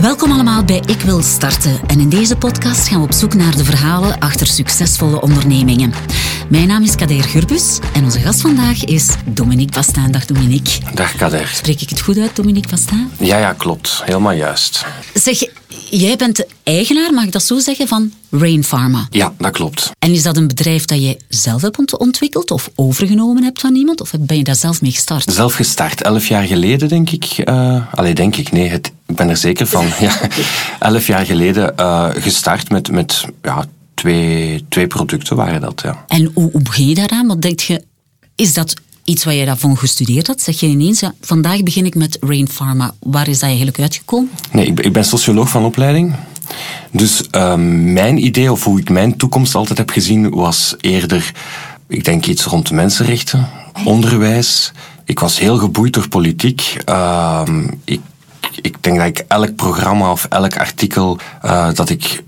Welkom allemaal bij Ik Wil Starten. En in deze podcast gaan we op zoek naar de verhalen achter succesvolle ondernemingen. Mijn naam is Kader Gurbus en onze gast vandaag is Dominique Bastaan. Dag Dominique. Dag Kader. Spreek ik het goed uit, Dominique Bastaan? Ja, ja, klopt. Helemaal juist. Zeg, jij bent de eigenaar, mag ik dat zo zeggen, van Rain Pharma. Ja, dat klopt. En is dat een bedrijf dat je zelf hebt ontwikkeld of overgenomen hebt van iemand? Of ben je daar zelf mee gestart? Zelf gestart, elf jaar geleden denk ik. Uh, allee, denk ik, nee, het, ik ben er zeker van. ja, elf jaar geleden uh, gestart met, met ja, twee, twee producten waren dat, ja. En hoe, hoe begin je daaraan? Wat denk je, is dat iets wat je daarvan gestudeerd had? Zeg je ineens, ja, vandaag begin ik met Rain Pharma. Waar is dat eigenlijk uitgekomen? Nee, ik, ik ben socioloog van opleiding. Dus uh, mijn idee, of hoe ik mijn toekomst altijd heb gezien, was eerder, ik denk iets rond de mensenrechten, onderwijs. Ik was heel geboeid door politiek. Uh, ik, ik denk dat ik elk programma of elk artikel uh, dat ik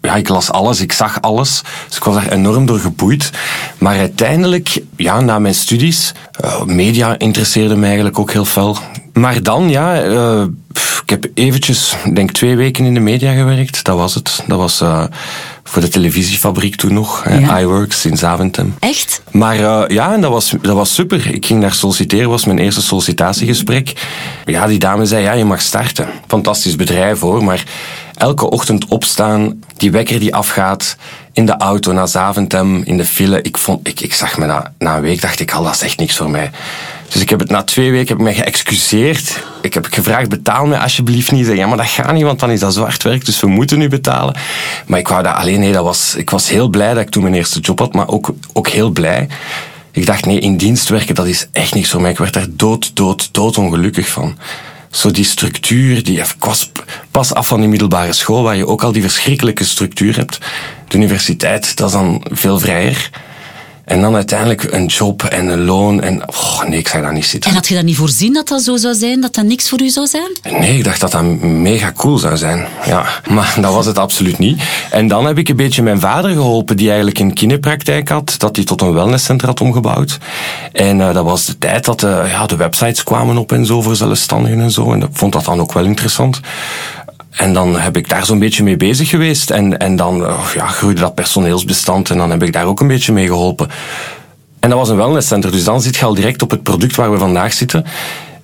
ja, ik las alles, ik zag alles. Dus ik was daar enorm door geboeid. Maar uiteindelijk, ja, na mijn studies, uh, media interesseerde mij eigenlijk ook heel fel. Maar dan, ja, uh, ik heb eventjes, denk twee weken in de media gewerkt. Dat was het. Dat was uh, voor de televisiefabriek toen nog, ja. iWorks in Zaventem. Echt? Maar uh, ja, en dat was, dat was super. Ik ging daar solliciteren, was mijn eerste sollicitatiegesprek. Ja, die dame zei, ja, je mag starten. Fantastisch bedrijf hoor, maar elke ochtend opstaan, die wekker die afgaat, in de auto naar Zaventem, in de file. Ik, vond, ik, ik zag me na, na een week, dacht ik, al, dat is echt niks voor mij. Dus ik heb het na twee weken heb ik me geëxcuseerd. Ik heb gevraagd, betaal me alsjeblieft niet. Ja, maar dat gaat niet, want dan is dat zwart werk, dus we moeten nu betalen. Maar ik wou dat alleen, nee, dat was, ik was heel blij dat ik toen mijn eerste job had, maar ook, ook heel blij. Ik dacht, nee, in dienst werken, dat is echt niks voor mij. Ik werd daar dood, dood, dood ongelukkig van zo die structuur, die, ik pas af van die middelbare school, waar je ook al die verschrikkelijke structuur hebt. De universiteit, dat is dan veel vrijer. En dan uiteindelijk een job en een loon. En oh, nee, ik zag dat niet zitten. En had je dat niet voorzien dat dat zo zou zijn? Dat dat niks voor u zou zijn? Nee, ik dacht dat dat mega cool zou zijn. Ja, maar dat was het absoluut niet. En dan heb ik een beetje mijn vader geholpen, die eigenlijk een kinderpraktijk had. Dat hij tot een wellnesscentrum had omgebouwd. En uh, dat was de tijd dat de, ja, de websites kwamen op en zo voor zelfstandigen en zo. En ik vond dat dan ook wel interessant. En dan heb ik daar zo'n beetje mee bezig geweest. En, en dan ja, groeide dat personeelsbestand en dan heb ik daar ook een beetje mee geholpen. En dat was een wellnesscenter, dus dan zit je al direct op het product waar we vandaag zitten.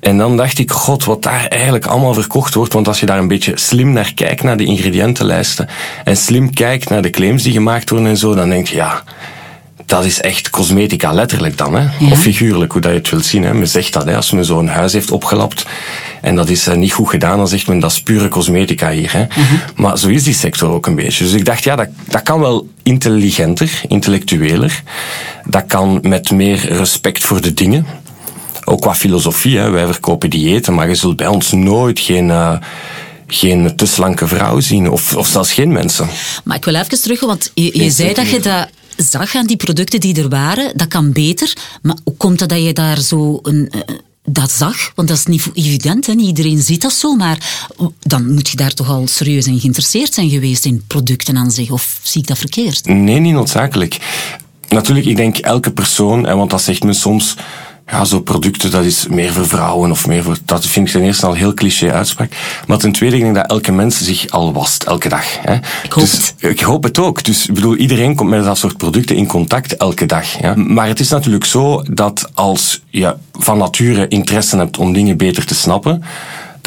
En dan dacht ik, god, wat daar eigenlijk allemaal verkocht wordt. Want als je daar een beetje slim naar kijkt, naar de ingrediëntenlijsten, en slim kijkt naar de claims die gemaakt worden en zo, dan denk je, ja, dat is echt cosmetica, letterlijk dan. Hè? Ja. Of figuurlijk, hoe dat je het wilt zien. Hè? Men zegt dat, hè? als men zo'n huis heeft opgelapt en dat is uh, niet goed gedaan, dan zegt men dat is pure cosmetica hier. Hè? Uh -huh. Maar zo is die sector ook een beetje. Dus ik dacht, ja, dat, dat kan wel intelligenter, intellectueler. Dat kan met meer respect voor de dingen. Ook qua filosofie, hè? wij verkopen diëten, maar je zult bij ons nooit geen... Uh, geen te slanke vrouw zien, of, of zelfs geen mensen. Maar ik wil even terug, want je, je zei dat je dat zag aan die producten die er waren, dat kan beter. Maar hoe komt het dat je daar zo een, dat zag? Want dat is niet evident, hè? iedereen ziet dat zo. Maar dan moet je daar toch al serieus in geïnteresseerd zijn geweest in producten aan zich. Of zie ik dat verkeerd? Nee, niet noodzakelijk. Natuurlijk, ik denk elke persoon, want dat zegt men soms ja, zo producten, dat is meer voor vrouwen of meer voor... Dat vind ik ten eerste al heel cliché uitspraak. Maar ten tweede, ik denk dat elke mens zich al wast, elke dag. Hè. Ik hoop dus, het. Ik hoop het ook. Dus ik bedoel, iedereen komt met dat soort producten in contact elke dag. Ja. Maar het is natuurlijk zo dat als je van nature interesse hebt om dingen beter te snappen,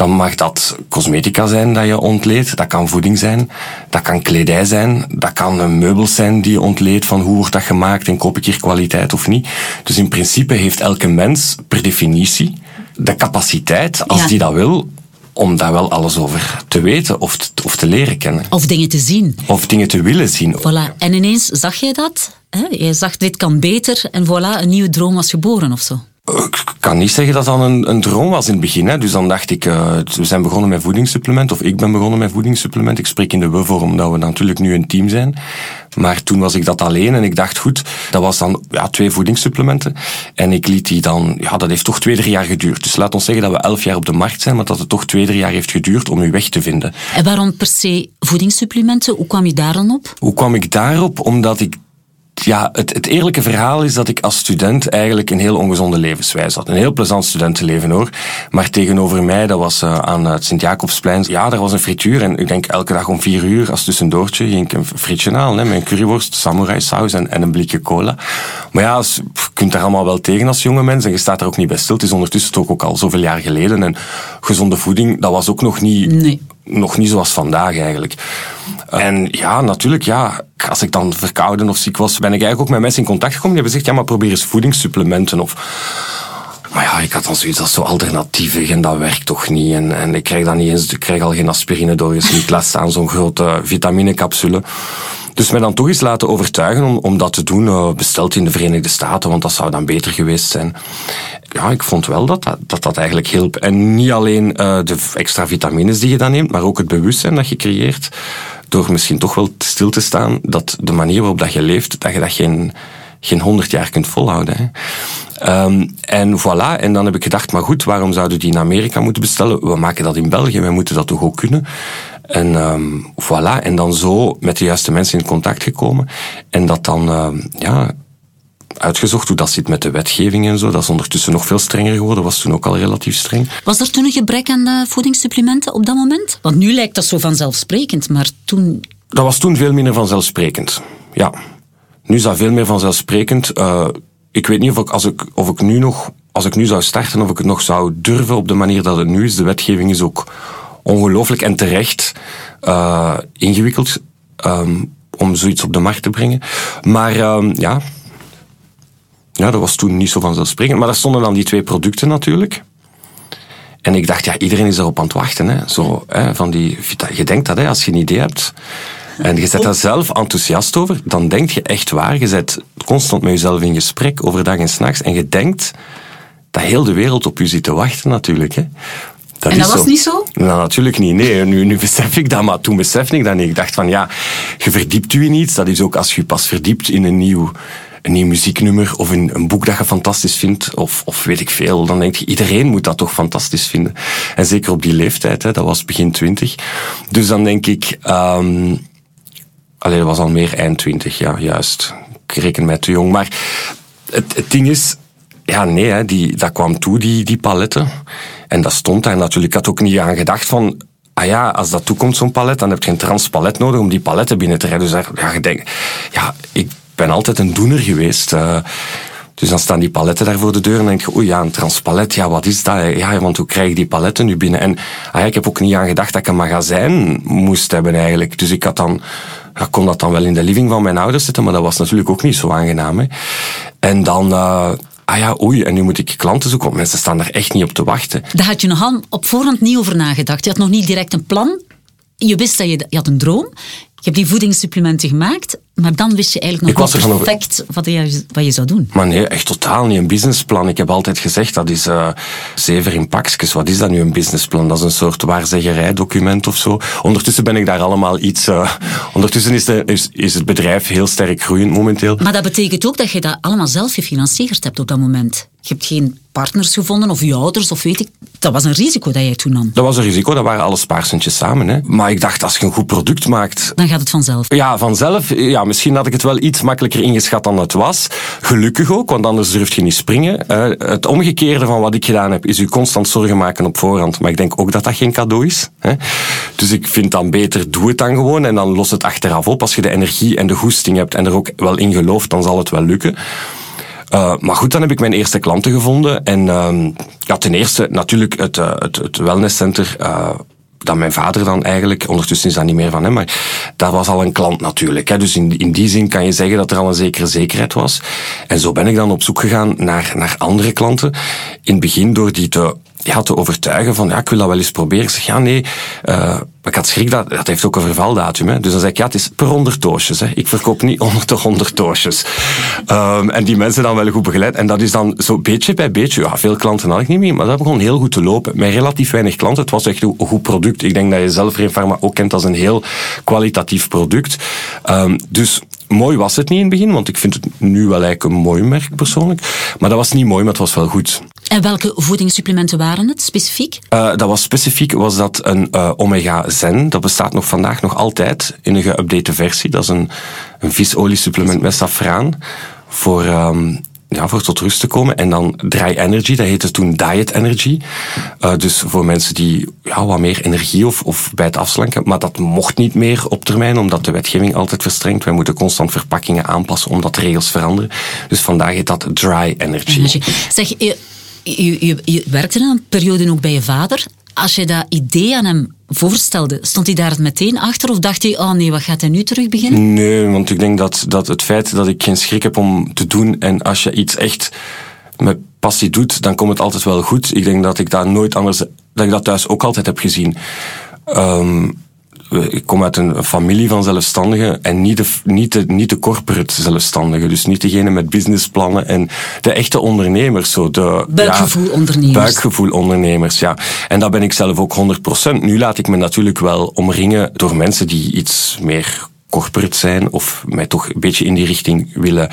dan mag dat cosmetica zijn dat je ontleedt, dat kan voeding zijn, dat kan kledij zijn, dat kan meubels zijn die je ontleedt van hoe wordt dat gemaakt en koop ik hier kwaliteit of niet. Dus in principe heeft elke mens per definitie de capaciteit, als ja. die dat wil, om daar wel alles over te weten of te, of te leren kennen. Of dingen te zien. Of dingen te willen zien. Voilà. En ineens zag jij dat? Hè? Je zag dit kan beter en voilà, een nieuwe droom was geboren of zo. Ik kan niet zeggen dat dat een, een droom was in het begin. Hè. Dus dan dacht ik, uh, we zijn begonnen met voedingssupplement, of ik ben begonnen met voedingssupplement. Ik spreek in de we-vorm, omdat we natuurlijk nu een team zijn. Maar toen was ik dat alleen en ik dacht, goed, dat was dan ja, twee voedingssupplementen. En ik liet die dan, ja, dat heeft toch twee, drie jaar geduurd. Dus laat ons zeggen dat we elf jaar op de markt zijn, maar dat het toch twee, drie jaar heeft geduurd om u weg te vinden. En waarom per se voedingssupplementen? Hoe kwam je daar dan op? Hoe kwam ik daarop? Omdat ik ja, het, het eerlijke verhaal is dat ik als student eigenlijk een heel ongezonde levenswijze had. Een heel plezant studentenleven hoor. Maar tegenover mij, dat was uh, aan het Sint-Jacobsplein, ja, daar was een frituur. En ik denk elke dag om vier uur als tussendoortje ging ik een frietje halen. Hè, met een curryworst, samurai saus en, en een blikje cola. Maar ja, je kunt daar allemaal wel tegen als jonge mens. En je staat er ook niet bij stil. Het is ondertussen toch ook al zoveel jaar geleden. En gezonde voeding, dat was ook nog niet... Nee nog niet zoals vandaag eigenlijk. En ja, natuurlijk, ja, als ik dan verkouden of ziek was, ben ik eigenlijk ook met mensen in contact gekomen. Die hebben gezegd, ja, maar probeer eens voedingssupplementen of... Maar ja, ik had dan zoiets als zo alternatieven en dat werkt toch niet. En, en ik krijg dan niet eens, ik krijg al geen aspirine door, is niet last aan zo'n grote vitaminecapsule. Dus mij dan toch eens laten overtuigen om, om dat te doen, uh, besteld in de Verenigde Staten, want dat zou dan beter geweest zijn. Ja, ik vond wel dat dat, dat, dat eigenlijk hielp. En niet alleen uh, de extra vitamines die je dan neemt, maar ook het bewustzijn dat je creëert, door misschien toch wel stil te staan, dat de manier waarop dat je leeft, dat je dat geen, geen honderd jaar kunt volhouden. Hè. Um, en voilà, en dan heb ik gedacht, maar goed, waarom zouden die in Amerika moeten bestellen? We maken dat in België, wij moeten dat toch ook kunnen? En um, voilà, en dan zo met de juiste mensen in contact gekomen. En dat dan, uh, ja, uitgezocht hoe dat zit met de wetgeving en zo. Dat is ondertussen nog veel strenger geworden, was toen ook al relatief streng. Was er toen een gebrek aan uh, voedingssupplementen op dat moment? Want nu lijkt dat zo vanzelfsprekend, maar toen... Dat was toen veel minder vanzelfsprekend, ja. Nu is dat veel meer vanzelfsprekend. Uh, ik weet niet of ik, als ik, of ik nu nog, als ik nu zou starten, of ik het nog zou durven op de manier dat het nu is. De wetgeving is ook ongelooflijk en terecht uh, ingewikkeld um, om zoiets op de markt te brengen. Maar um, ja, ja, dat was toen niet zo vanzelfsprekend. Maar daar stonden dan die twee producten natuurlijk. En ik dacht, ja, iedereen is erop aan het wachten. Hè. Zo, hè, van die, je denkt dat, hè, als je een idee hebt. En je zet daar zelf enthousiast over, dan denk je echt waar. Je zet constant met jezelf in gesprek, overdag en s'nachts. En je denkt dat heel de wereld op je zit te wachten natuurlijk. Hè. Dat en dat was niet zo? Nou, natuurlijk niet. Nee, nu, nu besef ik dat, maar toen besef ik dat niet. Ik dacht van ja, je verdiept u in iets. Dat is ook als je pas verdiept in een nieuw, een nieuw muzieknummer of in een boek dat je fantastisch vindt, of, of weet ik veel, dan denk je, iedereen moet dat toch fantastisch vinden. En zeker op die leeftijd, hè, dat was begin twintig. Dus dan denk ik, um, allee, dat was al meer eind twintig, ja, juist. Ik reken mij te jong. Maar het, ding is, ja, nee, hè, die, dat kwam toe, die, die paletten. En dat stond daar natuurlijk. Ik had ook niet aan gedacht van, ah ja, als dat toekomt, zo'n palet, dan heb je een transpalet nodig om die paletten binnen te rijden. Dus daar, ja, je denkt, ja, ik ben altijd een doener geweest. Uh, dus dan staan die paletten daar voor de deur en denk je, oei ja, een transpalet, ja, wat is dat? Ja, want hoe krijg ik die paletten nu binnen? En ah ja, ik heb ook niet aan gedacht dat ik een magazijn moest hebben eigenlijk. Dus ik had dan, ja, kon dat dan wel in de living van mijn ouders zitten, maar dat was natuurlijk ook niet zo aangenaam. En dan, uh, ah ja, oei, en nu moet ik klanten zoeken, want mensen staan daar echt niet op te wachten. Daar had je nogal op voorhand niet over nagedacht. Je had nog niet direct een plan. Je wist dat je, je had een droom. Je hebt die voedingssupplementen gemaakt, maar dan wist je eigenlijk nog niet perfect wat je, wat je zou doen. Maar nee, echt totaal niet een businessplan. Ik heb altijd gezegd, dat is uh, zeven in pakjes. Wat is dat nu, een businessplan? Dat is een soort waarzeggerijdocument of zo. Ondertussen ben ik daar allemaal iets... Uh, ondertussen is, de, is, is het bedrijf heel sterk groeiend momenteel. Maar dat betekent ook dat je dat allemaal zelf gefinancierd hebt op dat moment. Je hebt geen partners gevonden of je ouders of weet ik. Dat was een risico dat jij toen nam. Dat was een risico, dat waren alle spaarcentjes samen. Hè. Maar ik dacht, als je een goed product maakt... Dan gaat het vanzelf. Ja, vanzelf. Ja, misschien had ik het wel iets makkelijker ingeschat dan het was. Gelukkig ook, want anders durf je niet springen. het omgekeerde van wat ik gedaan heb, is u constant zorgen maken op voorhand. Maar ik denk ook dat dat geen cadeau is. Hè. Dus ik vind dan beter, doe het dan gewoon en dan los het achteraf op. Als je de energie en de goesting hebt en er ook wel in gelooft, dan zal het wel lukken. Uh, maar goed, dan heb ik mijn eerste klanten gevonden. En uh, ja, ten eerste natuurlijk het, uh, het, dat mijn vader dan eigenlijk, ondertussen is dat niet meer van hem, maar dat was al een klant natuurlijk. Hè. Dus in, in die zin kan je zeggen dat er al een zekere zekerheid was. En zo ben ik dan op zoek gegaan naar, naar andere klanten. In het begin door die te ja, te overtuigen van, ja, ik wil dat wel eens proberen. Ik zeg, ja, nee, uh, ik had schrik, dat, dat heeft ook een vervaldatum. Hè. Dus dan zeg ik, ja, het is per honderd doosjes. Hè. Ik verkoop niet onder de honderd doosjes. Um, en die mensen dan wel goed begeleid. En dat is dan zo beetje bij beetje. Ja, veel klanten had ik niet meer, maar dat begon heel goed te lopen. Met relatief weinig klanten. Het was echt een goed product. Ik denk dat je zelf Pharma ook kent als een heel kwalitatief product. Um, dus mooi was het niet in het begin, want ik vind het nu wel eigenlijk een mooi merk persoonlijk. Maar dat was niet mooi, maar het was wel goed. En welke voedingssupplementen waren het specifiek? Uh, dat was specifiek was dat een uh, Omega Zen. Dat bestaat nog vandaag nog altijd in een geüpdate versie. Dat is een, een visoliesupplement met safraan voor um, ja, voor tot rust te komen. En dan Dry Energy, dat heette toen Diet Energy. Uh, dus voor mensen die ja, wat meer energie of, of bij het afslanken. Maar dat mocht niet meer op termijn, omdat de wetgeving altijd verstrengt. Wij moeten constant verpakkingen aanpassen, omdat regels veranderen. Dus vandaag heet dat Dry Energy. energy. Zeg, je, je, je, werkte een periode ook bij je vader. Als je dat idee aan hem voorstelde, stond hij daar meteen achter of dacht hij, oh nee, wat gaat hij nu terug beginnen? Nee, want ik denk dat, dat het feit dat ik geen schrik heb om te doen en als je iets echt met passie doet, dan komt het altijd wel goed. Ik denk dat ik dat nooit anders, dat ik dat thuis ook altijd heb gezien. Um, ik kom uit een familie van zelfstandigen en niet de, niet de, niet de corporate zelfstandigen. Dus niet degene met businessplannen en de echte ondernemers. Zo de, buikgevoelondernemers. Ja, buikgevoelondernemers, ja. En dat ben ik zelf ook 100%. Nu laat ik me natuurlijk wel omringen door mensen die iets meer corporate zijn of mij toch een beetje in die richting willen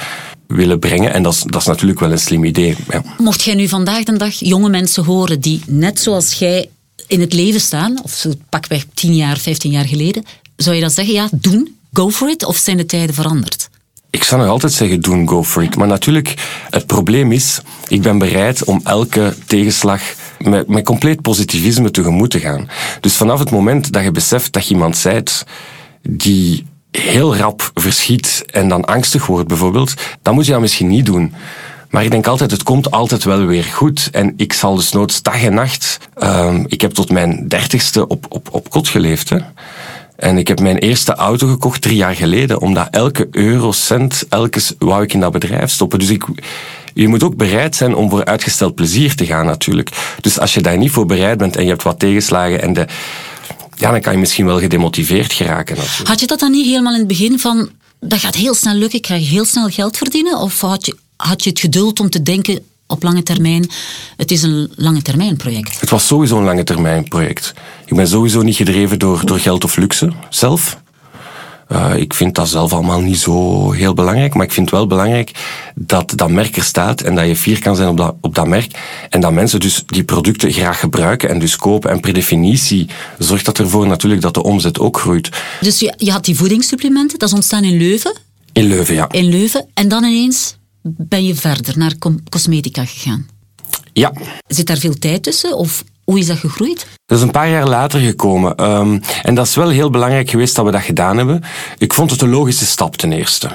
willen brengen. En dat is, dat is natuurlijk wel een slim idee. Ja. Mocht jij nu vandaag de dag jonge mensen horen die net zoals jij in het leven staan, of zo pakweg 10 jaar, 15 jaar geleden, zou je dan zeggen, ja, doen, go for it, of zijn de tijden veranderd? Ik zou nog altijd zeggen, doen, go for it. Maar natuurlijk, het probleem is, ik ben bereid om elke tegenslag met, met compleet positivisme tegemoet te gaan. Dus vanaf het moment dat je beseft dat je iemand zijt die heel rap verschiet en dan angstig wordt bijvoorbeeld, dan moet je dat misschien niet doen. Maar ik denk altijd, het komt altijd wel weer goed. En ik zal dus nooit dag en nacht... Um, ik heb tot mijn dertigste op, op, op kot geleefd. Hè. En ik heb mijn eerste auto gekocht drie jaar geleden, omdat elke eurocent, elke wou ik in dat bedrijf stoppen. Dus ik, je moet ook bereid zijn om voor uitgesteld plezier te gaan natuurlijk. Dus als je daar niet voor bereid bent en je hebt wat tegenslagen en de, ja, dan kan je misschien wel gedemotiveerd geraken. Had je dat dan niet helemaal in het begin van, dat gaat heel snel lukken, ik ga heel snel geld verdienen? Of had je, had je het geduld om te denken op lange termijn, het is een lange termijn project? Het was sowieso een lange termijn project. Ik ben sowieso niet gedreven door, door geld of luxe zelf. Uh, ik vind dat zelf allemaal niet zo heel belangrijk, maar ik vind wel belangrijk dat dat merk er staat en dat je fier kan zijn op dat, op dat merk en dat mensen dus die producten graag gebruiken en dus kopen. En per definitie zorgt dat ervoor natuurlijk dat de omzet ook groeit. Dus je, je had die voedingssupplementen, dat is ontstaan in Leuven? In Leuven, ja. In Leuven. En dan ineens ben je verder naar cosmetica gegaan? Ja. Zit daar veel tijd tussen of hoe is dat gegroeid? Dat is een paar jaar later gekomen. Um, en dat is wel heel belangrijk geweest dat we dat gedaan hebben. Ik vond het een logische stap ten eerste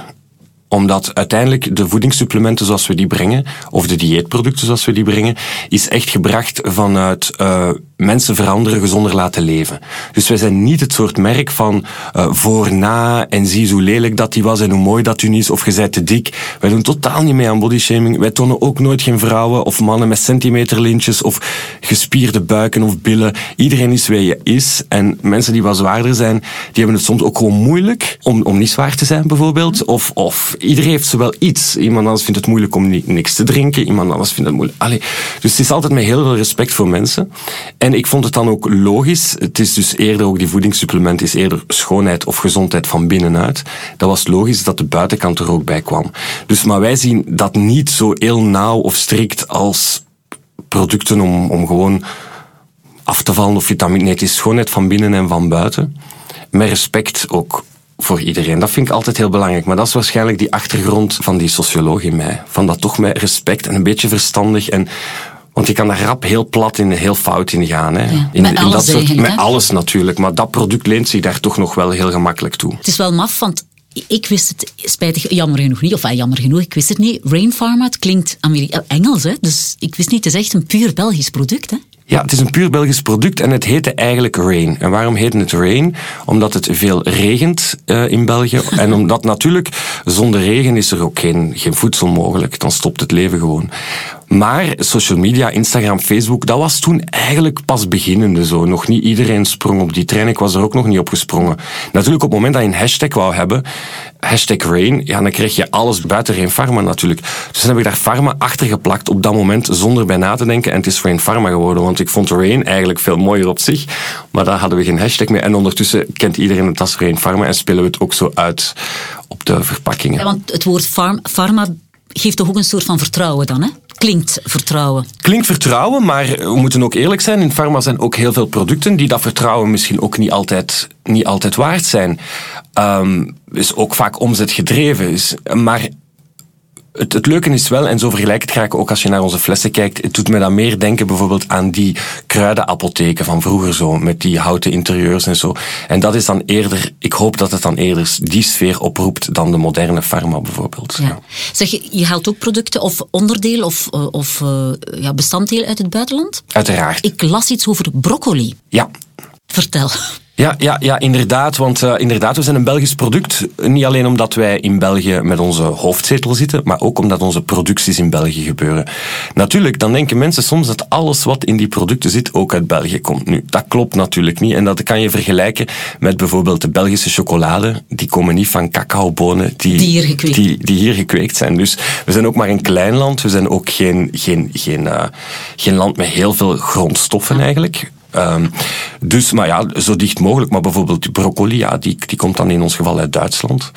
omdat uiteindelijk de voedingssupplementen zoals we die brengen, of de dieetproducten zoals we die brengen, is echt gebracht vanuit uh, mensen veranderen, gezonder laten leven. Dus wij zijn niet het soort merk van uh, voor, na en zie hoe lelijk dat die was en hoe mooi dat u is, of je bent te dik. Wij doen totaal niet mee aan bodyshaming. Wij tonen ook nooit geen vrouwen of mannen met centimeterlintjes of gespierde buiken of billen. Iedereen is wie je is. En mensen die wat zwaarder zijn, die hebben het soms ook gewoon moeilijk om, om niet zwaar te zijn bijvoorbeeld. Of, of iedereen heeft zowel iets. Iemand anders vindt het moeilijk om niks te drinken. Iemand anders vindt het moeilijk. Allee. Dus het is altijd met heel veel respect voor mensen. En ik vond het dan ook logisch. Het is dus eerder ook die voedingssupplement is eerder schoonheid of gezondheid van binnenuit. Dat was logisch dat de buitenkant er ook bij kwam. Dus maar wij zien dat niet zo heel nauw of strikt als producten om, om gewoon af te vallen of vitamine. Nee, het is schoonheid van binnen en van buiten. Met respect ook voor iedereen. Dat vind ik altijd heel belangrijk. Maar dat is waarschijnlijk die achtergrond van die socioloog in mij. Van dat toch met respect en een beetje verstandig. En, want je kan daar rap heel plat in, heel fout in gaan. Hè. in, met alles dat soort, Met alles natuurlijk. Maar dat product leent zich daar toch nog wel heel gemakkelijk toe. Het is wel maf, want ik wist het spijtig, jammer genoeg niet, of ah, jammer genoeg, ik wist het niet. Rain Pharma, het klinkt Amerika Engels, hè? dus ik wist niet, het is echt een puur Belgisch product. Hè? Ja, het is een puur Belgisch product en het heette eigenlijk Rain. En waarom heette het Rain? Omdat het veel regent uh, in België. en omdat natuurlijk zonder regen is er ook geen, geen voedsel mogelijk. Dan stopt het leven gewoon. Maar social media, Instagram, Facebook, dat was toen eigenlijk pas beginnende zo. Nog niet iedereen sprong op die trein. Ik was er ook nog niet op gesprongen. Natuurlijk op het moment dat je een hashtag wou hebben, hashtag Rain, ja, dan kreeg je alles buiten Rain Pharma natuurlijk. Dus dan heb ik daar Pharma achter geplakt op dat moment zonder bij na te denken. En het is Rain Pharma geworden, want ik vond Rain eigenlijk veel mooier op zich. Maar daar hadden we geen hashtag mee. En ondertussen kent iedereen het als Rain Pharma en spelen we het ook zo uit op de verpakkingen. Ja, want het woord pharma geeft toch ook een soort van vertrouwen dan, hè? Klinkt vertrouwen. Klinkt vertrouwen, maar we moeten ook eerlijk zijn. In pharma zijn ook heel veel producten die dat vertrouwen misschien ook niet altijd, niet altijd waard zijn. Um, is ook vaak omzetgedreven. Is, maar het, het, leuke is wel, en zo vergelijk het graag ook als je naar onze flessen kijkt, het doet me dan meer denken bijvoorbeeld aan die kruidenapotheken van vroeger zo, met die houten interieurs en zo. En dat is dan eerder, ik hoop dat het dan eerder die sfeer oproept dan de moderne pharma bijvoorbeeld. Ja. Zeg je, je haalt ook producten of onderdeel of, eh, of uh, ja, bestanddeel uit het buitenland? Uiteraard. Ik las iets over broccoli. Ja. Vertel. Ja, ja, ja inderdaad. Want uh, inderdaad, we zijn een Belgisch product. Niet alleen omdat wij in België met onze hoofdzetel zitten, maar ook omdat onze producties in België gebeuren. Natuurlijk, dan denken mensen soms dat alles wat in die producten zit ook uit België komt. Nu, dat klopt natuurlijk niet. En dat kan je vergelijken met bijvoorbeeld de Belgische chocolade. Die komen niet van cacaobonen die, die, hier, gekweekt. Die, die hier gekweekt zijn. Dus we zijn ook maar een klein land. We zijn ook geen, geen, geen, uh, geen land met heel veel grondstoffen eigenlijk. Um, dus, maar ja, zo dicht mogelijk. Maar bijvoorbeeld die broccoli, ja, die, die komt dan in ons geval uit Duitsland.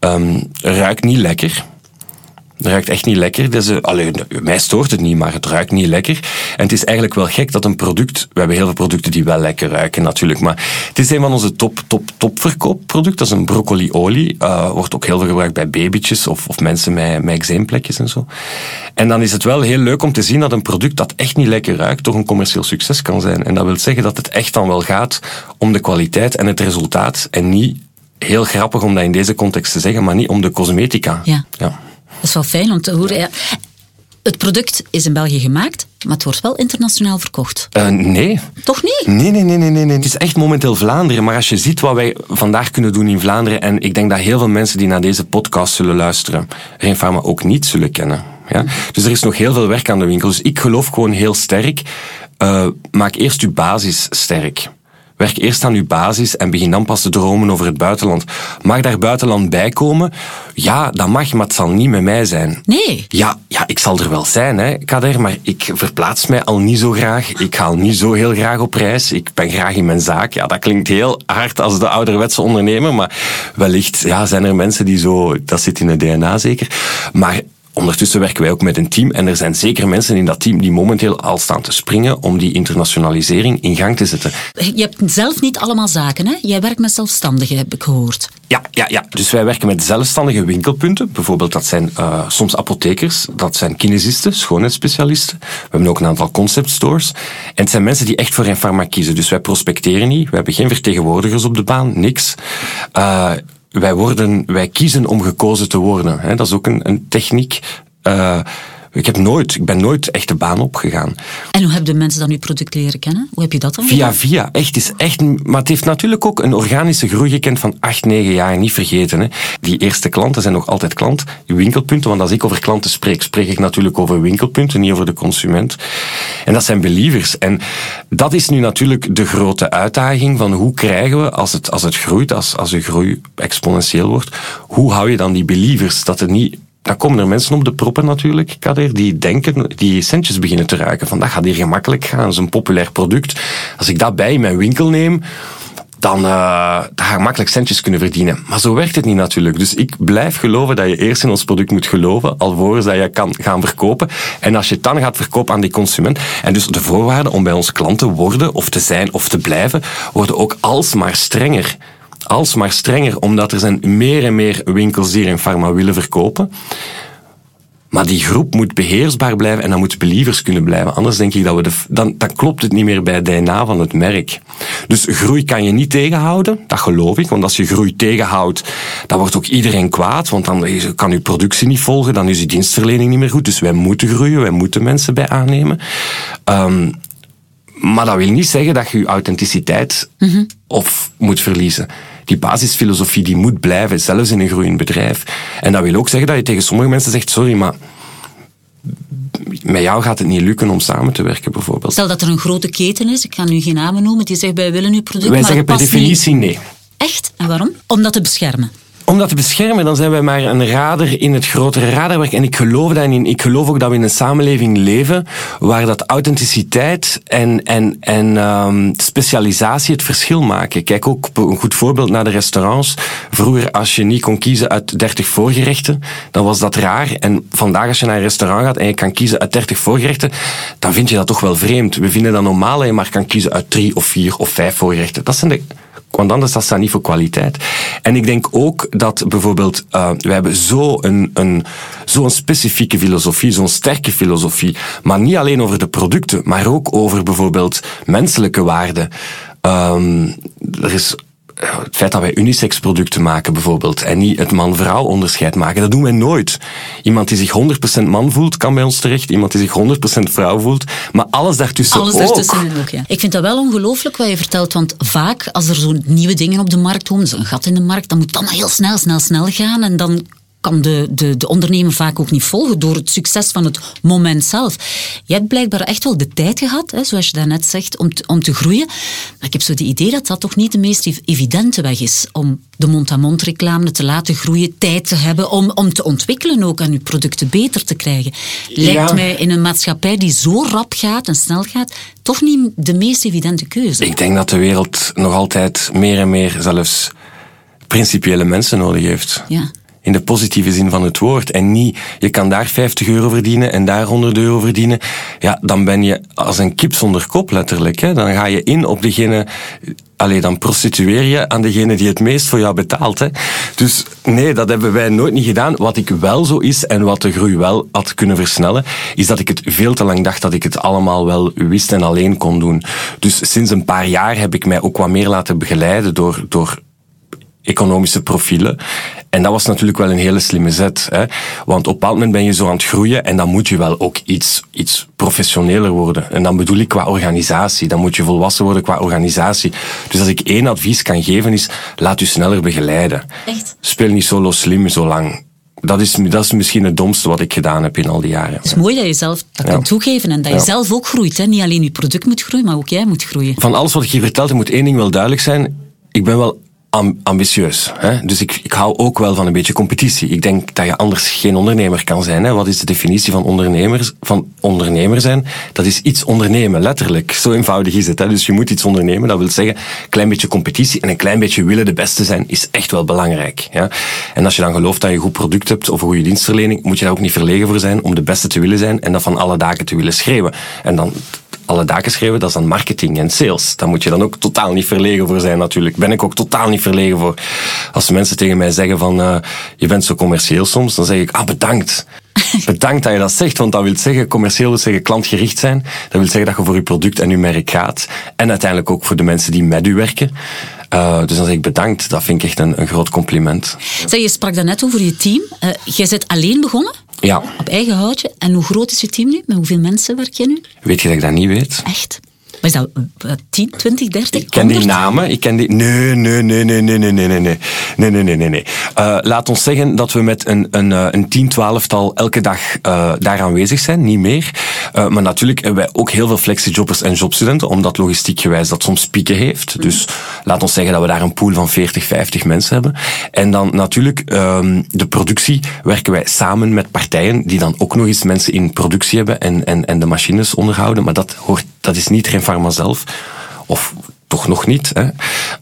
Um, ruikt niet lekker. Het ruikt echt niet lekker. Dus, uh, alleen, mij stoort het niet, maar het ruikt niet lekker. En het is eigenlijk wel gek dat een product... We hebben heel veel producten die wel lekker ruiken natuurlijk. Maar het is een van onze top, top, top verkoopproducten. Dat is een broccoliolie. Uh, wordt ook heel veel gebruikt bij babytjes of, of mensen met, met eczeemplekjes en zo. En dan is het wel heel leuk om te zien dat een product dat echt niet lekker ruikt... toch een commercieel succes kan zijn. En dat wil zeggen dat het echt dan wel gaat om de kwaliteit en het resultaat. En niet heel grappig om dat in deze context te zeggen, maar niet om de cosmetica. Ja. ja. Dat is wel fijn om te horen. Het product is in België gemaakt, maar het wordt wel internationaal verkocht. Uh, nee. Toch niet? Nee, nee, nee, nee, nee. Het is echt momenteel Vlaanderen. Maar als je ziet wat wij vandaag kunnen doen in Vlaanderen, en ik denk dat heel veel mensen die naar deze podcast zullen luisteren, Pharma ook niet zullen kennen. Ja? Dus er is nog heel veel werk aan de winkel. Dus ik geloof gewoon heel sterk, uh, maak eerst je basis sterk. Werk eerst aan uw basis en begin dan pas te dromen over het buitenland. Mag daar buitenland bij komen? Ja, dat mag, maar het zal niet met mij zijn. Nee. Ja, ja ik zal er wel zijn, hè, Kader, maar ik verplaats mij al niet zo graag. Ik ga al niet zo heel graag op reis. Ik ben graag in mijn zaak. Ja, dat klinkt heel hard als de ouderwetse ondernemer, maar wellicht ja, zijn er mensen die zo... Dat zit in het DNA zeker. Maar Ondertussen werken wij ook met een team en er zijn zeker mensen in dat team die momenteel al staan te springen om die internationalisering in gang te zetten. Je hebt zelf niet allemaal zaken, hè? Jij werkt met zelfstandigen, heb ik gehoord. Ja, ja, ja. dus wij werken met zelfstandige winkelpunten. Bijvoorbeeld dat zijn uh, soms apothekers, dat zijn kinesisten, schoonheidsspecialisten. We hebben ook een aantal concept stores. En het zijn mensen die echt voor een farma kiezen. Dus wij prospecteren niet, we hebben geen vertegenwoordigers op de baan, niks. Uh, wij, worden, wij kiezen om gekozen te worden. Dat is ook een, een techniek. Uh, ik, heb nooit, ik ben nooit echt de baan opgegaan. En hoe hebben de mensen dan uw product leren kennen? Hoe heb je dat dan Via via. Echt, is echt, maar het heeft natuurlijk ook een organische groei gekend van 8, 9 jaar. Niet vergeten. Hè. Die eerste klanten zijn nog altijd klant. Winkelpunten, want als ik over klanten spreek, spreek ik natuurlijk over winkelpunten, niet over de consument. En dat zijn believers. En dat is nu natuurlijk de grote uitdaging van hoe krijgen we, als het, als het groeit, als, als de groei exponentieel wordt, hoe hou je dan die believers? Dat het niet dan komen er mensen op de proppen natuurlijk, Kader, die denken, die centjes beginnen te ruiken. Van dat gaat hier gemakkelijk gaan, dat is een populair product. Als ik dat bij mijn winkel neem, dan, uh, ga ik makkelijk centjes kunnen verdienen. Maar zo werkt het niet natuurlijk. Dus ik blijf geloven dat je eerst in ons product moet geloven, alvorens dat je kan gaan verkopen. En als je het dan gaat verkopen aan die consument, en dus de voorwaarden om bij ons klant te worden, of te zijn, of te blijven, worden ook alsmaar strenger alsmaar strenger, omdat er zijn meer en meer winkels die in pharma willen verkopen. Maar die groep moet beheersbaar blijven en dan moeten believers kunnen blijven. Anders denk ik dat we de, dan, dan klopt het niet meer bij het DNA van het merk. Dus groei kan je niet tegenhouden, dat geloof ik. Want als je groei tegenhoudt, dan wordt ook iedereen kwaad. Want dan kan je productie niet volgen, dan is je dienstverlening niet meer goed. Dus wij moeten groeien, wij moeten mensen bij aannemen. Um, maar dat wil niet zeggen dat je je authenticiteit mm -hmm. of moet verliezen die basisfilosofie die moet blijven, zelfs in een groeiend bedrijf. En dat wil ook zeggen dat je tegen sommige mensen zegt, sorry, maar met jou gaat het niet lukken om samen te werken, bijvoorbeeld. Stel dat er een grote keten is, ik ga nu geen namen noemen, die zegt wij willen uw product, Wij maar zeggen per definitie niet. nee. Echt? En waarom? Om dat te beschermen. Om dat te beschermen, dan zijn wij maar een radar in het grotere radarwerk. En ik geloof daarin. Ik geloof ook dat we in een samenleving leven waar dat authenticiteit en, en, en um, specialisatie het verschil maken. Kijk ook een goed voorbeeld naar de restaurants. Vroeger, als je niet kon kiezen uit 30 voorgerechten, dan was dat raar. En vandaag, als je naar een restaurant gaat en je kan kiezen uit 30 voorgerechten, dan vind je dat toch wel vreemd. We vinden dat normaal dat je maar kan kiezen uit drie of vier of vijf voorgerechten. Dat zijn de want anders niet voor kwaliteit. En ik denk ook dat bijvoorbeeld, uh, we hebben zo'n een, een, specifieke filosofie, zo'n sterke filosofie. Maar niet alleen over de producten, maar ook over bijvoorbeeld menselijke waarden. Um, er is het feit dat wij unisex producten maken bijvoorbeeld en niet het man-vrouw onderscheid maken, dat doen wij nooit. Iemand die zich 100% man voelt, kan bij ons terecht. Iemand die zich 100% vrouw voelt. Maar alles daartussen alles ook. Alles daartussen ook, ja. Ik vind dat wel ongelooflijk wat je vertelt, want vaak als er zo'n nieuwe dingen op de markt komen, zo'n gat in de markt, dan moet het allemaal heel snel, snel, snel gaan en dan kan de, de, de ondernemer vaak ook niet volgen door het succes van het moment zelf. Je hebt blijkbaar echt wel de tijd gehad, hè, zoals je daarnet zegt, om te, om te groeien. Maar ik heb zo het idee dat dat toch niet de meest evidente weg is om de mond-aan-mond reclame te laten groeien, tijd te hebben om, om te ontwikkelen ook en je producten beter te krijgen. Lijkt mij in een maatschappij die zo rap gaat en snel gaat, toch niet de meest evidente keuze. Ik denk dat de wereld nog altijd meer en meer zelfs principiële mensen nodig heeft. Ja in de positieve zin van het woord. En niet, je kan daar 50 euro verdienen en daar 100 euro verdienen. Ja, dan ben je als een kip zonder kop letterlijk. Hè. Dan ga je in op degene Allee, dan prostitueer je aan degene die het meest voor jou betaalt. Hè. Dus nee, dat hebben wij nooit niet gedaan. Wat ik wel zo is en wat de groei wel had kunnen versnellen, is dat ik het veel te lang dacht dat ik het allemaal wel wist en alleen kon doen. Dus sinds een paar jaar heb ik mij ook wat meer laten begeleiden door, door economische profielen. En dat was natuurlijk wel een hele slimme zet. Hè? Want op een bepaald moment ben je zo aan het groeien en dan moet je wel ook iets, iets professioneler worden. En dan bedoel ik qua organisatie. Dan moet je volwassen worden qua organisatie. Dus als ik één advies kan geven is, laat u sneller begeleiden. Echt? Speel niet solo slim zo lang. Dat is, dat is misschien het domste wat ik gedaan heb in al die jaren. Het is mooi dat je zelf dat ja. kan toegeven en dat je zelf ook groeit. Hè? Niet alleen je product moet groeien, maar ook jij moet groeien. Van alles wat ik hier vertelde moet één ding wel duidelijk zijn. Ik ben wel ambitieus. Hè? Dus ik, ik hou ook wel van een beetje competitie. Ik denk dat je anders geen ondernemer kan zijn. Hè? Wat is de definitie van, ondernemers, van ondernemer zijn? Dat is iets ondernemen, letterlijk. Zo eenvoudig is het. Hè? Dus je moet iets ondernemen. Dat wil zeggen, een klein beetje competitie en een klein beetje willen de beste zijn is echt wel belangrijk. Ja? En als je dan gelooft dat je een goed product hebt of een goede dienstverlening, moet je daar ook niet verlegen voor zijn om de beste te willen zijn en dat van alle daken te willen schreeuwen. En dan alle daken schreeuwen, dat is dan marketing en sales. Daar moet je dan ook totaal niet verlegen voor zijn natuurlijk. Ben ik ook totaal niet verlegen voor. Als mensen tegen mij zeggen van, uh, je bent zo commercieel soms, dan zeg ik, ah bedankt. Bedankt dat je dat zegt, want dat wil zeggen, commercieel wil zeggen klantgericht zijn. Dat wil zeggen dat je voor je product en je merk gaat. En uiteindelijk ook voor de mensen die met u werken. Uh, dus dan zeg ik bedankt. Dat vind ik echt een, een groot compliment. Zeg, je sprak daarnet over je team. Uh, jij bent alleen begonnen? Ja. Op eigen houtje. En hoe groot is je team nu? Met hoeveel mensen werk je nu? Weet je dat ik dat niet weet? Echt? Maar is dat 10, 20, 30? Ik ken die namen. Ik ken die... Nee, nee, nee, nee, nee, nee, nee, nee, nee, nee, nee, nee, nee. Uh, laat ons zeggen dat we met een, een, een 10, 12-tal elke dag uh, daar aanwezig zijn, niet meer. Uh, maar natuurlijk hebben wij ook heel veel flexi-jobbers en jobstudenten, omdat logistiek gewijs dat soms pieken heeft. Dus laat ons zeggen dat we daar een pool van 40, 50 mensen hebben. En dan natuurlijk um, de productie werken wij samen met partijen die dan ook nog eens mensen in productie hebben en, en, en de machines onderhouden. Maar dat hoort, dat is niet Pharma zelf. Of toch nog niet. Hè.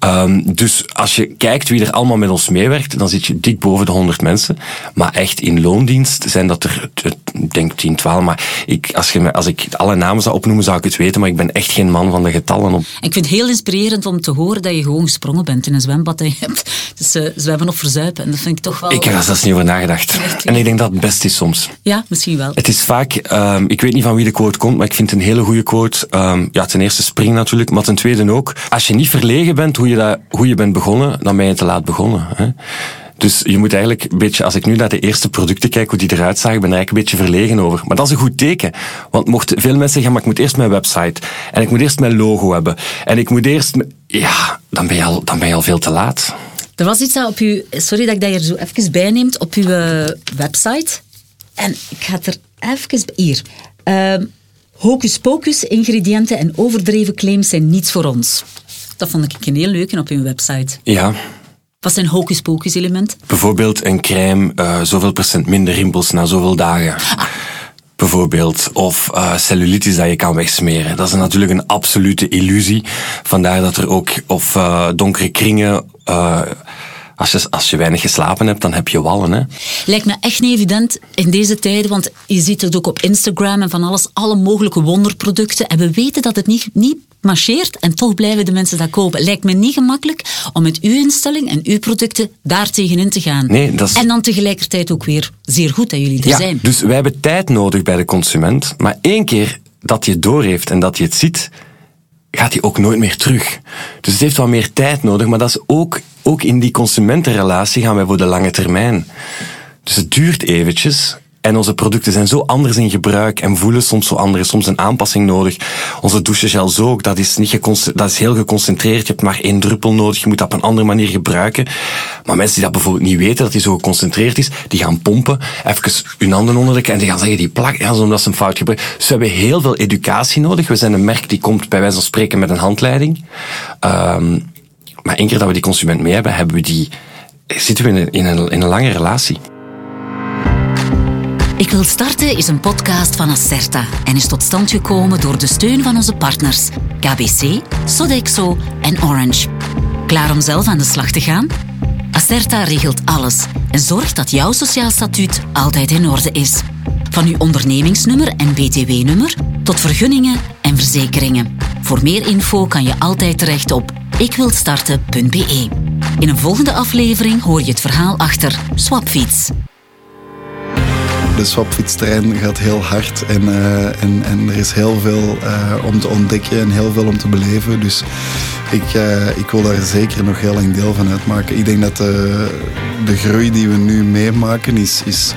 Um, dus als je kijkt wie er allemaal met ons meewerkt, dan zit je dik boven de 100 mensen. Maar echt in loondienst zijn dat er, ik denk 10, 12. Maar ik, als, je, als ik alle namen zou opnoemen, zou ik het weten. Maar ik ben echt geen man van de getallen. Op. Ik vind het heel inspirerend om te horen dat je gewoon gesprongen bent in een zwembad. En je hebt dus, uh, zwemmen of verzuipen. En dat vind ik toch wel... Ik heb daar zelfs niet over nagedacht. En ik denk dat het best is soms. Ja, misschien wel. Het is vaak, um, ik weet niet van wie de quote komt, maar ik vind het een hele goede quote. Um, ja, ten eerste spring natuurlijk, maar ten tweede ook als je niet verlegen bent hoe je, dat, hoe je bent begonnen, dan ben je te laat begonnen. Hè? Dus je moet eigenlijk een beetje, als ik nu naar de eerste producten kijk, hoe die eruit zagen, ben ik eigenlijk een beetje verlegen over. Maar dat is een goed teken. Want mochten veel mensen zeggen, maar ik moet eerst mijn website. En ik moet eerst mijn logo hebben. En ik moet eerst, ja, dan ben je al, dan ben je al veel te laat. Er was iets op uw, sorry dat ik dat hier zo even bijneemt, op uw eh, website. En ik ga het er even, hier. Uh, Hocus pocus, ingrediënten en overdreven claims zijn niets voor ons. Dat vond ik een heel leuk op uw website. Ja. Wat zijn hocus-pocus elementen? Bijvoorbeeld een crème, uh, zoveel procent minder rimpels na zoveel dagen. Ah. Bijvoorbeeld, of uh, cellulitis dat je kan wegsmeren. Dat is natuurlijk een absolute illusie. Vandaar dat er ook, of uh, donkere kringen, als je, als je weinig geslapen hebt, dan heb je wallen. Hè? Lijkt me echt niet evident in deze tijden, want je ziet het ook op Instagram en van alles, alle mogelijke wonderproducten. En we weten dat het niet, niet marcheert en toch blijven de mensen dat kopen. Lijkt me niet gemakkelijk om met uw instelling en uw producten daar tegenin te gaan. Nee, dat is... En dan tegelijkertijd ook weer zeer goed dat jullie er ja, zijn. Dus wij hebben tijd nodig bij de consument, maar één keer dat je het doorheeft en dat je het ziet, gaat hij ook nooit meer terug. Dus het heeft wat meer tijd nodig, maar dat is ook, ook in die consumentenrelatie gaan wij voor de lange termijn. Dus het duurt eventjes. En onze producten zijn zo anders in gebruik en voelen soms zo anders. Soms een aanpassing nodig. Onze douchegel ook. Dat is, niet dat is heel geconcentreerd. Je hebt maar één druppel nodig. Je moet dat op een andere manier gebruiken. Maar mensen die dat bijvoorbeeld niet weten, dat die zo geconcentreerd is, die gaan pompen. Even hun handen onder de en die gaan zeggen, die plak, ja, omdat ze een fout gebruiken. Dus we hebben heel veel educatie nodig. We zijn een merk die komt bij wijze van spreken met een handleiding. Um, maar één keer dat we die consument mee hebben, hebben we die, zitten we in een, in een lange relatie. Ik wil starten is een podcast van Acerta en is tot stand gekomen door de steun van onze partners KBC, Sodexo en Orange. Klaar om zelf aan de slag te gaan? Acerta regelt alles en zorgt dat jouw sociaal statuut altijd in orde is. Van uw ondernemingsnummer en btw-nummer tot vergunningen en verzekeringen. Voor meer info kan je altijd terecht op ikwilstarten.be. In een volgende aflevering hoor je het verhaal achter Swapfiets. De swapfietsterrein gaat heel hard en, uh, en, en er is heel veel uh, om te ontdekken en heel veel om te beleven. Dus ik, uh, ik wil daar zeker nog heel lang deel van uitmaken. Ik denk dat de, de groei die we nu meemaken is, is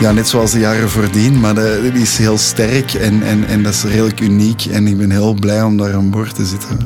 ja, net zoals de jaren voordien, maar die is heel sterk en, en, en dat is redelijk uniek. En ik ben heel blij om daar aan boord te zitten.